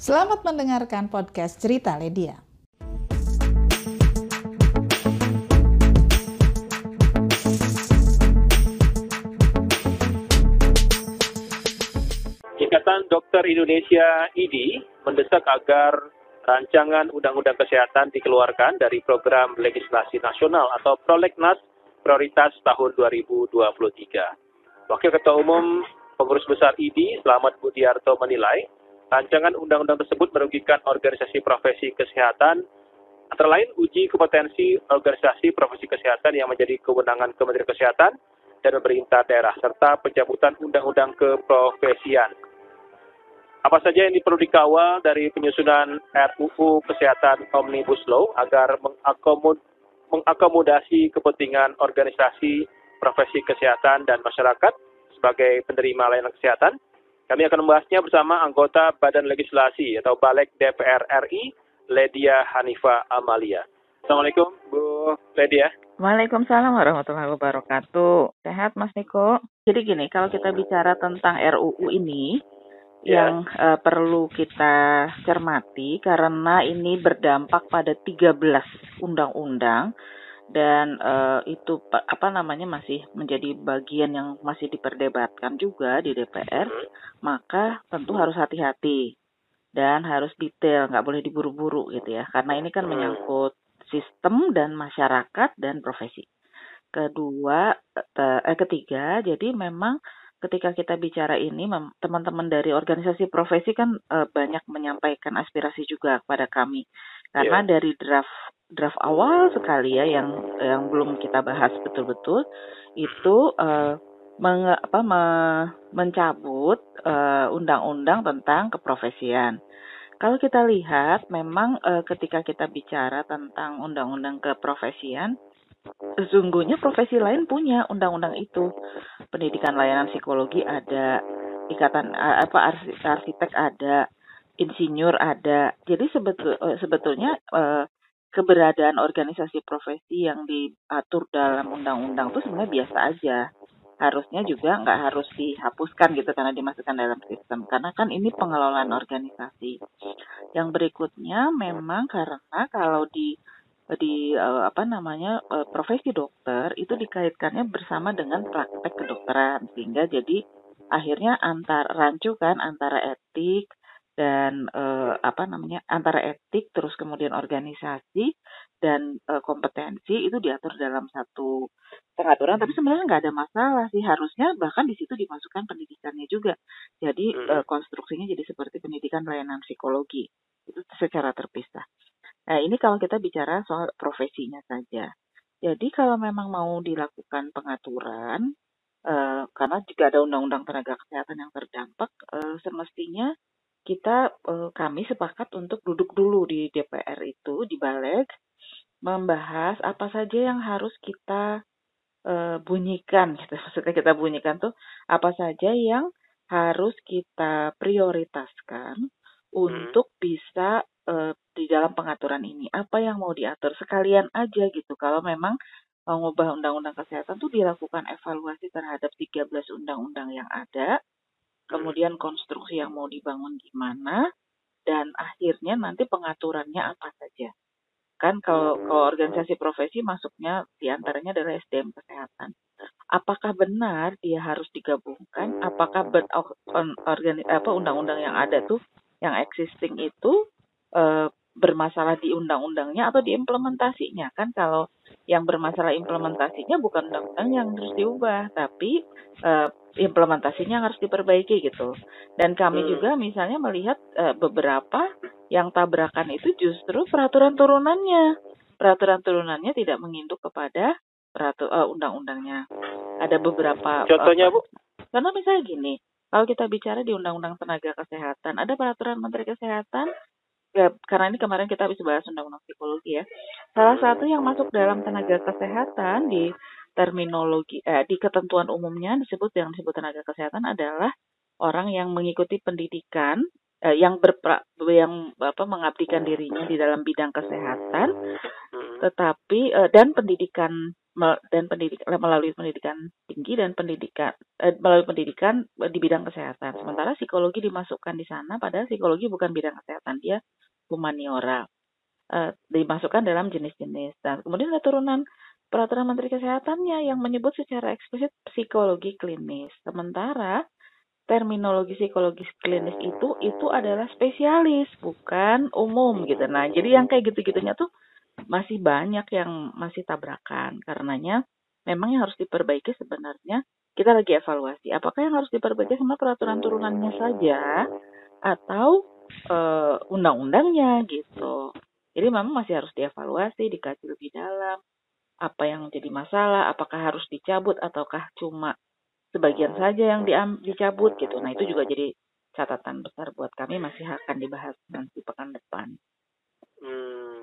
Selamat mendengarkan podcast Cerita Ledia. Ikatan Dokter Indonesia IDI mendesak agar rancangan Undang-Undang Kesehatan dikeluarkan dari program legislasi nasional atau Prolegnas prioritas tahun 2023. Wakil Ketua Umum Pengurus Besar IDI, Selamat Budiarto menilai, rancangan undang-undang tersebut merugikan organisasi profesi kesehatan, antara lain uji kompetensi organisasi profesi kesehatan yang menjadi kewenangan Kementerian Kesehatan dan pemerintah daerah, serta pencabutan undang-undang keprofesian. Apa saja yang perlu dikawal dari penyusunan RUU Kesehatan Omnibus Law agar mengakomod mengakomodasi kepentingan organisasi profesi kesehatan dan masyarakat sebagai penerima layanan kesehatan? Kami akan membahasnya bersama anggota Badan Legislasi atau Balek DPR RI, Ledia Hanifa Amalia. Assalamualaikum, Bu Ledia. Waalaikumsalam warahmatullahi wabarakatuh. Sehat Mas Niko. Jadi gini, kalau kita bicara tentang RUU ini, Ya. yang eh, perlu kita cermati karena ini berdampak pada 13 undang-undang dan eh, itu pa- apa namanya masih menjadi bagian yang masih diperdebatkan juga di DPR, maka tentu harus hati-hati dan harus detail, nggak boleh diburu-buru gitu ya, karena ini kan Hmm. menyangkut sistem dan masyarakat dan profesi. Kedua, te- eh, ketiga, jadi memang ketika kita bicara ini, teman-teman dari organisasi profesi kan eh, banyak menyampaikan aspirasi juga kepada kami, karena dari draft draft awal sekali ya yang yang belum kita bahas betul-betul itu eh, menge- apa, me- mencabut eh, undang-undang tentang keprofesian. Kalau kita lihat, memang eh, ketika kita bicara tentang undang-undang keprofesian, sesungguhnya profesi lain punya undang-undang itu. Pendidikan layanan psikologi ada, ikatan apa arsi- arsitek ada, insinyur ada. Jadi sebetul, eh, sebetulnya eh, keberadaan organisasi profesi yang diatur dalam undang-undang itu sebenarnya biasa aja. Harusnya juga nggak harus dihapuskan gitu karena dimasukkan dalam sistem. Karena kan ini pengelolaan organisasi. Yang berikutnya memang karena kalau di di eh, apa namanya eh, profesi dokter itu dikaitkannya bersama dengan praktek kedokteran. Sehingga jadi akhirnya antar rancu kan antara etik dan eh, apa namanya antara etik terus kemudian organisasi dan eh, kompetensi itu diatur dalam satu pengaturan. Tapi sebenarnya nggak ada masalah sih. Harusnya bahkan di situ dimasukkan pendidikannya juga. Jadi eh, konstruksinya jadi seperti pendidikan layanan psikologi. Itu secara terpisah Nah, ini kalau kita bicara soal profesinya saja. Jadi kalau memang mau dilakukan pengaturan, eh, karena jika ada undang-undang tenaga kesehatan yang terdampak, eh, semestinya kita eh, kami sepakat untuk duduk dulu di DPR itu di Balik membahas apa saja yang harus kita eh, bunyikan gitu. Maksudnya kita bunyikan tuh apa saja yang harus kita prioritaskan untuk bisa eh, di dalam pengaturan ini. Apa yang mau diatur sekalian aja gitu. Kalau memang mau ngubah undang-undang kesehatan tuh dilakukan evaluasi terhadap 13 undang-undang yang ada, kemudian konstruksi yang mau dibangun gimana, dan akhirnya nanti pengaturannya apa saja. Kan kalau, kalau organisasi profesi masuknya di antaranya adalah SDM kesehatan. Apakah benar dia harus digabungkan? Apakah ber, on- organi, apa undang-undang yang ada tuh yang existing itu eh, bermasalah di undang-undangnya atau di implementasinya kan kalau yang bermasalah implementasinya bukan undang-undang yang harus diubah tapi eh, implementasinya harus diperbaiki gitu dan kami Hmm. juga misalnya melihat eh, beberapa yang tabrakan itu justru peraturan turunannya peraturan turunannya tidak menginduk kepada peratu eh, undang-undangnya ada beberapa Contohnya, Bu? karena misalnya gini, kalau kita bicara di Undang-Undang Tenaga Kesehatan, ada peraturan Menteri Kesehatan, ya, karena ini kemarin kita habis bahas Undang-Undang Psikologi ya. Salah satu yang masuk dalam tenaga kesehatan di terminologi, eh, di ketentuan umumnya disebut yang disebut tenaga kesehatan adalah orang yang mengikuti pendidikan eh, yang berpra, yang apa mengabdikan dirinya di dalam bidang kesehatan Hmm. tetapi eh, dan pendidikan dan pendidik melalui pendidikan tinggi dan pendidikan eh, melalui pendidikan di bidang kesehatan. Sementara psikologi dimasukkan di sana padahal psikologi bukan bidang kesehatan, dia humaniora. Uh, dimasukkan dalam jenis-jenis. Dan kemudian ada turunan peraturan Menteri Kesehatannya yang menyebut secara eksplisit psikologi klinis. Sementara terminologi psikologis klinis itu itu adalah spesialis bukan umum gitu. Nah, jadi yang kayak gitu-gitunya tuh masih banyak yang masih tabrakan. Karenanya memang yang harus diperbaiki sebenarnya kita lagi evaluasi. Apakah yang harus diperbaiki sama peraturan turunannya saja atau uh, undang-undangnya gitu. Jadi memang masih harus dievaluasi, dikaji lebih dalam apa yang jadi masalah, apakah harus dicabut ataukah cuma sebagian saja yang dicabut gitu. Nah itu juga jadi catatan besar buat kami masih akan dibahas nanti pekan depan. Hmm,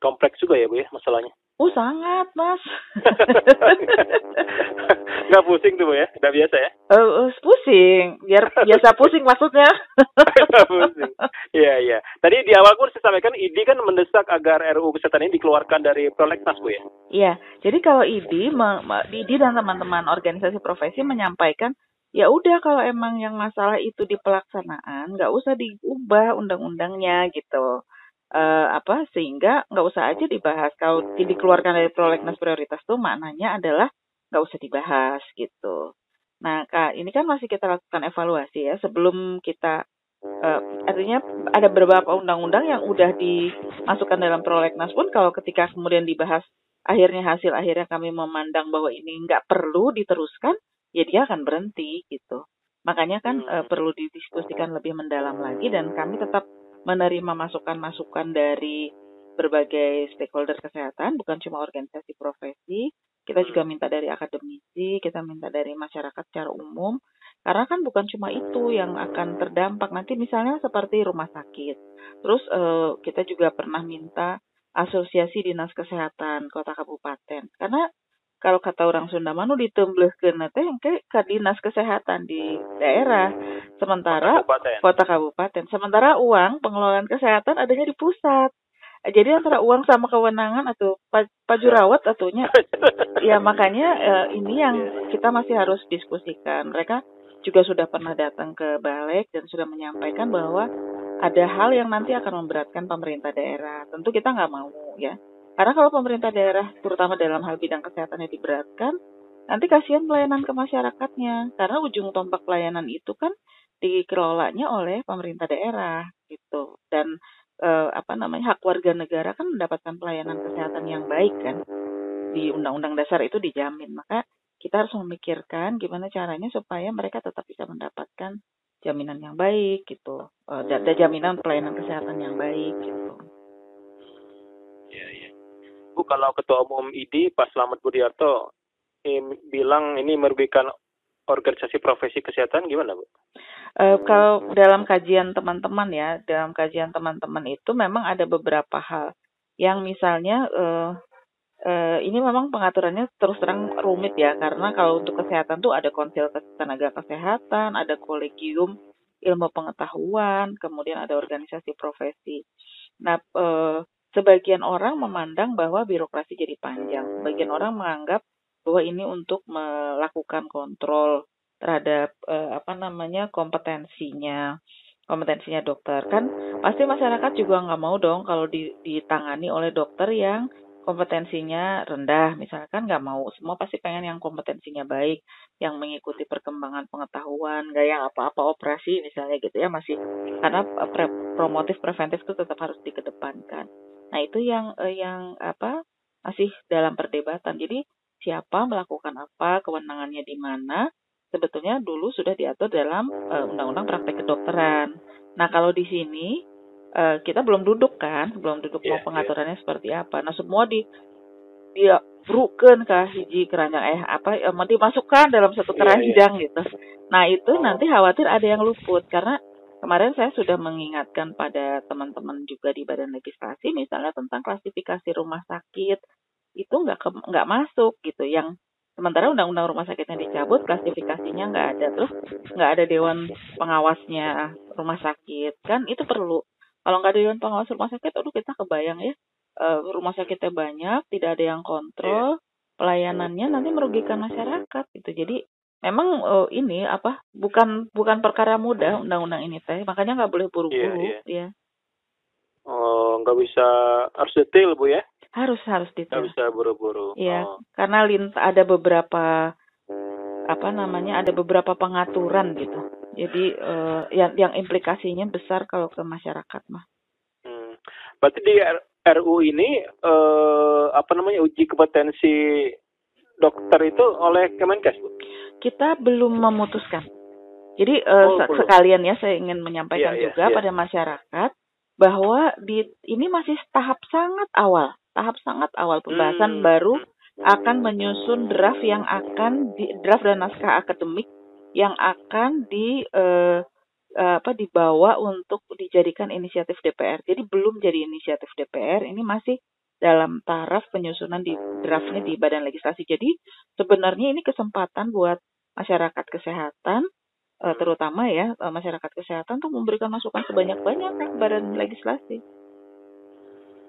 kompleks juga ya Bu ya masalahnya. Oh sangat mas. Gak pusing tuh bu ya? Gak biasa ya? Uh, uh, pusing. Biar biasa pusing maksudnya. pusing. Iya iya. Tadi di awal pun saya sampaikan ID kan mendesak agar RUU kesehatan ini dikeluarkan dari prolegnas bu ya? Iya. Jadi kalau ID, ID dan teman-teman organisasi profesi menyampaikan ya udah kalau emang yang masalah itu di pelaksanaan nggak usah diubah undang-undangnya gitu uh, apa sehingga nggak usah aja dibahas kalau dikeluarkan dari prolegnas prioritas tuh maknanya adalah nggak usah dibahas gitu. Nah kak ini kan masih kita lakukan evaluasi ya sebelum kita uh, artinya ada beberapa undang-undang yang udah dimasukkan dalam prolegnas pun kalau ketika kemudian dibahas akhirnya hasil akhirnya kami memandang bahwa ini nggak perlu diteruskan ya dia akan berhenti gitu. Makanya kan uh, perlu didiskusikan lebih mendalam lagi dan kami tetap menerima masukan-masukan dari berbagai stakeholder kesehatan, bukan cuma organisasi profesi, kita juga minta dari akademisi, kita minta dari masyarakat secara umum, karena kan bukan cuma itu yang akan terdampak. Nanti misalnya seperti rumah sakit. Terus uh, kita juga pernah minta asosiasi dinas kesehatan kota kabupaten. Karena kalau kata orang Sunda manu ditemblehkeun teh ke ke dinas kesehatan di daerah. Sementara kota kabupaten. kota kabupaten. Sementara uang pengelolaan kesehatan adanya di pusat. Jadi antara uang sama kewenangan atau pajurawat atunya ya makanya eh, ini yang kita masih harus diskusikan. Mereka juga sudah pernah datang ke balik dan sudah menyampaikan bahwa ada hal yang nanti akan memberatkan pemerintah daerah. Tentu kita nggak mau ya karena kalau pemerintah daerah, terutama dalam hal bidang kesehatannya diberatkan, nanti kasihan pelayanan ke masyarakatnya. Karena ujung tombak pelayanan itu kan dikelolanya oleh pemerintah daerah gitu. Dan eh, apa namanya hak warga negara kan mendapatkan pelayanan kesehatan yang baik kan di undang-undang dasar itu dijamin. Maka kita harus memikirkan gimana caranya supaya mereka tetap bisa mendapatkan jaminan yang baik gitu, uh, dan jaminan pelayanan kesehatan yang baik gitu. Ya, ya. Bu kalau Ketua Umum ID Pak Slamet Budiarto eh, bilang ini merugikan organisasi profesi kesehatan gimana Bu? Uh, kalau dalam kajian teman-teman ya, dalam kajian teman-teman itu memang ada beberapa hal yang misalnya uh, uh, ini memang pengaturannya terus terang rumit ya karena kalau untuk kesehatan tuh ada konsil tenaga kesehatan, ada kolegium ilmu pengetahuan, kemudian ada organisasi profesi. Nah, uh, Sebagian orang memandang bahwa birokrasi jadi panjang. Sebagian orang menganggap bahwa ini untuk melakukan kontrol terhadap eh, apa namanya kompetensinya kompetensinya dokter. Kan pasti masyarakat juga nggak mau dong kalau ditangani oleh dokter yang kompetensinya rendah. Misalkan nggak mau. Semua pasti pengen yang kompetensinya baik yang mengikuti perkembangan pengetahuan nggak yang apa-apa operasi misalnya gitu ya masih. Karena eh, pre promotif preventif itu tetap harus dikedepankan Nah, itu yang eh, yang apa masih dalam perdebatan. Jadi siapa melakukan apa, kewenangannya di mana, sebetulnya dulu sudah diatur dalam eh, Undang-Undang Praktek Kedokteran. Nah, kalau di sini uh, kita belum duduk kan, belum duduk yeah, mau iya. pengaturannya yeah. seperti apa. Nah, semua di dia bruken ke hiji keranjang eh apa eh, dimasukkan dalam satu iya, keranjang yeah, yeah. gitu. Nah, itu nanti khawatir ada yang luput karena Kemarin saya sudah mengingatkan pada teman-teman juga di badan legislasi misalnya tentang klasifikasi rumah sakit. Itu nggak nggak masuk gitu. Yang sementara undang-undang rumah sakitnya dicabut klasifikasinya nggak ada. Terus nggak ada dewan pengawasnya rumah sakit. Kan itu perlu. Kalau nggak ada dewan pengawas rumah sakit aduh kita kebayang ya. Uh, rumah sakitnya banyak tidak ada yang kontrol pelayanannya nanti merugikan masyarakat gitu. Jadi memang uh, ini apa bukan bukan perkara mudah undang-undang ini teh makanya nggak boleh buru-buru Iya, ya Oh, nggak bisa harus detail bu ya? harus harus Nggak detail bisa buru-buru. Iya, Oh. karena lint ada beberapa apa namanya ada beberapa pengaturan gitu. Jadi eh, yang yang implikasinya besar kalau ke masyarakat mah. Hmm. Berarti di RU ini eh, apa namanya uji kompetensi dokter itu oleh Kemenkes bu? Kita belum memutuskan. Jadi Oh, belum. sekalian ya saya ingin menyampaikan Iya, iya, juga iya. pada masyarakat bahwa di ini masih tahap sangat awal, tahap sangat awal pembahasan Hmm. baru akan menyusun draft yang akan di draft dan naskah akademik yang akan di eh, apa dibawa untuk dijadikan inisiatif DPR. Jadi belum jadi inisiatif DPR, ini masih dalam taraf penyusunan di draftnya di Badan Legislasi. Jadi sebenarnya ini kesempatan buat masyarakat kesehatan eh, terutama ya eh, masyarakat kesehatan untuk memberikan masukan sebanyak-banyaknya ke Badan Legislasi.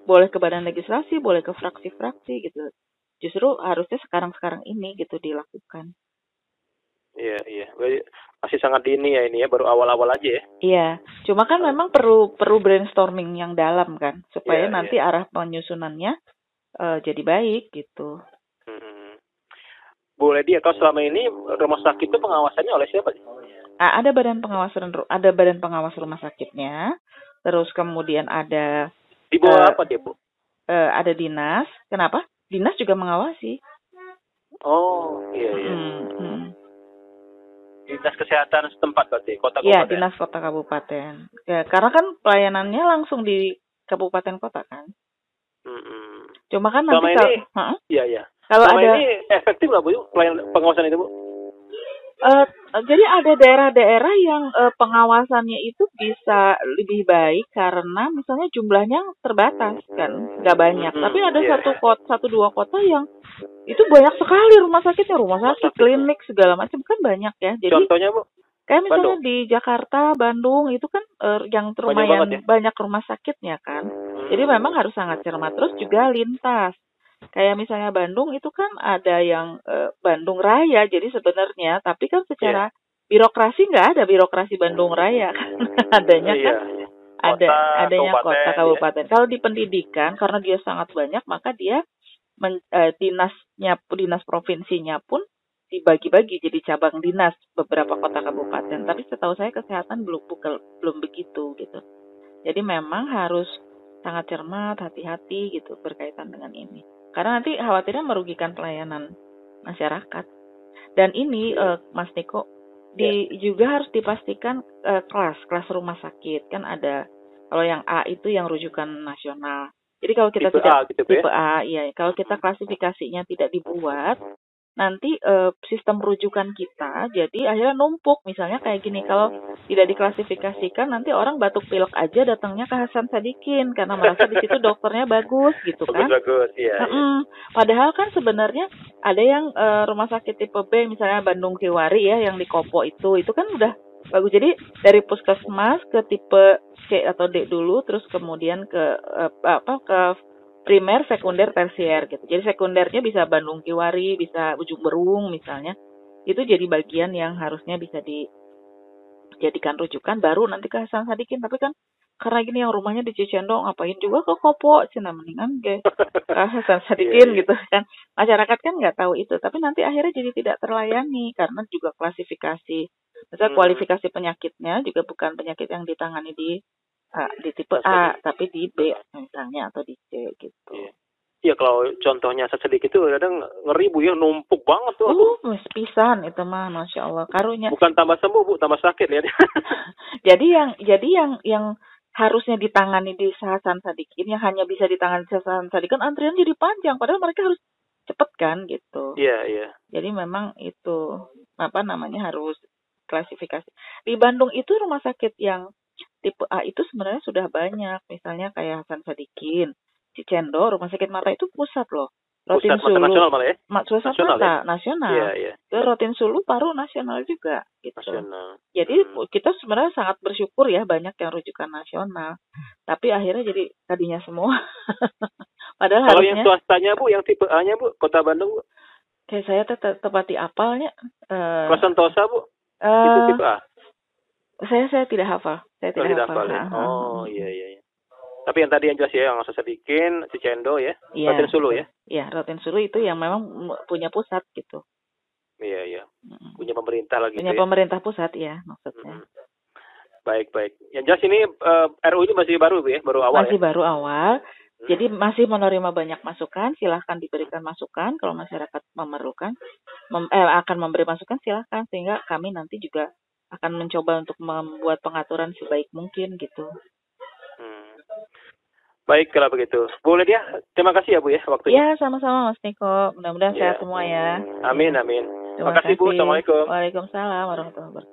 Boleh ke Badan Legislasi, boleh ke fraksi-fraksi gitu. Justru harusnya sekarang-sekarang ini gitu dilakukan. Iya iya. Masih sangat dini ya ini ya, baru awal-awal aja ya. Iya, cuma kan memang perlu perlu brainstorming yang dalam kan, supaya Iya, nanti arah penyusunannya eh, jadi baik gitu. Hmm. Bu Ledi, atau selama ini rumah sakit itu pengawasannya oleh siapa? sih? Ah, ada badan pengawasan ru- ada badan pengawas rumah sakitnya, terus kemudian ada Di bawah Eh, apa dia bu? eh, ada dinas. Kenapa? Dinas juga mengawasi. Oh iya iya. Hmm, hmm. Dinas kesehatan setempat berarti kota Iya, kabupaten. dinas kota kabupaten. Ya, karena kan pelayanannya langsung di kabupaten kota kan. Hmm. Cuma kan Selama nanti kalau ini-. Iya iya. Kalau Selama ada ini efektif nggak bu pelayan pengawasan itu bu? Eh, jadi ada daerah-daerah yang eh, pengawasannya itu bisa lebih baik karena misalnya jumlahnya terbatas kan, nggak banyak. Hmm, Tapi ada iya. satu kota, satu dua kota yang itu banyak sekali rumah sakitnya, rumah sakit, sakit. klinik segala macam kan banyak ya. Jadi Contohnya bu? kayak misalnya Bandung. di Jakarta, Bandung itu kan eh, yang Banyak lumayan banget ya? banyak rumah sakitnya kan. Jadi memang harus sangat cermat. Terus juga lintas. Kayak misalnya Bandung itu kan ada yang eh, Bandung Raya. Jadi sebenarnya, tapi kan secara Iya. birokrasi nggak ada birokrasi Bandung Raya kan. Adanya Iya. kan ada Kota, adanya kabupaten, kota ya. kabupaten. Kalau di pendidikan karena dia sangat banyak maka dia men- eh, dinasnya dinas provinsinya pun dibagi-bagi jadi cabang dinas beberapa kota kabupaten. Tapi setahu saya kesehatan belum bukan belum begitu gitu. Jadi memang harus sangat cermat, hati-hati gitu berkaitan dengan ini. Karena nanti khawatirnya merugikan pelayanan masyarakat. Dan ini eh, Mas Niko di juga harus dipastikan eh, kelas kelas rumah sakit kan ada kalau yang A itu yang rujukan nasional. Jadi kalau kita Tipe tidak A gitu ya? tipe A, iya. Kalau kita klasifikasinya tidak dibuat, nanti eh, sistem rujukan kita jadi akhirnya numpuk. Misalnya kayak gini, kalau tidak diklasifikasikan nanti orang batuk pilek aja datangnya ke Hasan Sadikin karena merasa di situ dokternya bagus gitu kan. Iya. iya. Mm-mm. Padahal kan sebenarnya ada yang eh, rumah sakit tipe B misalnya Bandung Kiwari ya yang di Kopo itu itu kan udah bagus. Jadi dari puskesmas ke tipe C atau D dulu terus kemudian ke eh, apa ke primer, sekunder, tersier gitu. Jadi sekundernya bisa Bandung Kiwari, bisa Ujung Berung misalnya. Itu jadi bagian yang harusnya bisa dijadikan rujukan baru nanti ke Hasan Sadikin tapi kan karena gini yang rumahnya di Cicendo ngapain juga ke Kopo cina mendingan ke ke Hasan Sadikin Iya, iya. gitu kan masyarakat kan nggak tahu itu tapi nanti akhirnya jadi tidak terlayani karena juga klasifikasi misalnya Hmm. kualifikasi penyakitnya juga bukan penyakit yang ditangani di A, di tipe A tapi di B misalnya atau di C gitu Iya. Iya kalau contohnya sedikit itu kadang ngeri bu ya numpuk banget tuh. uh wes pisan itu mah masya Allah karunya Bukan tambah sembuh bu, tambah sakit ya. jadi yang jadi yang yang harusnya ditangani di Hasan Sadikin yang hanya bisa ditangani di Hasan Sadikin antrian jadi panjang padahal mereka harus cepet kan gitu Iya iya. jadi memang itu apa namanya harus klasifikasi di Bandung itu rumah sakit yang tipe A itu sebenarnya sudah banyak misalnya kayak Hasan Sadikin Cicendo rumah sakit mata itu pusat loh Rotin Pusat mata Sulu nasional malah ya. Pusat Nasional mata nasional Iya iya. Ke Rotin Sulu paru nasional juga gitu Nasional. jadi Hmm. kita sebenarnya sangat bersyukur ya banyak yang rujukan nasional. Tapi akhirnya jadi tadinya semua. Padahal Kalau yang harusnya swastanya bu, yang tipe A-nya bu, kota Bandung bu. Kayak saya tuh te- tepat di apalnya. Eh, Kalau Sentosa Bu, itu eh, tipe A. saya saya tidak hafal. Saya Oh, tidak, tidak hafal. hafal ya. Oh iya iya. iya. Tapi yang tadi yang jelas ya, yang saya bikin, Cicendo ya, Iya. Raden Sulu ya. Iya, Rotin Sulu itu yang memang punya pusat gitu. Iya iya. Punya pemerintah lagi Punya gitu ya. pemerintah pusat ya maksudnya. Mm. Baik baik. Yang jelas ini eh, RU ini masih baru ya, baru awal Masih ya. baru awal. Hmm. Jadi masih menerima banyak masukan, silahkan diberikan masukan kalau masyarakat memerlukan, mem- eh, akan memberi masukan silahkan sehingga kami nanti juga akan mencoba untuk membuat pengaturan sebaik mungkin gitu. Hmm. Baik kalau begitu. Bu Lydia, terima kasih ya Bu ya waktunya. Ya sama-sama Mas Niko, mudah-mudahan Ya. sehat semua ya. Amin amin. Terima Terima kasih Bu. Assalamualaikum. Waalaikumsalam warahmatullahi wabarakatuh.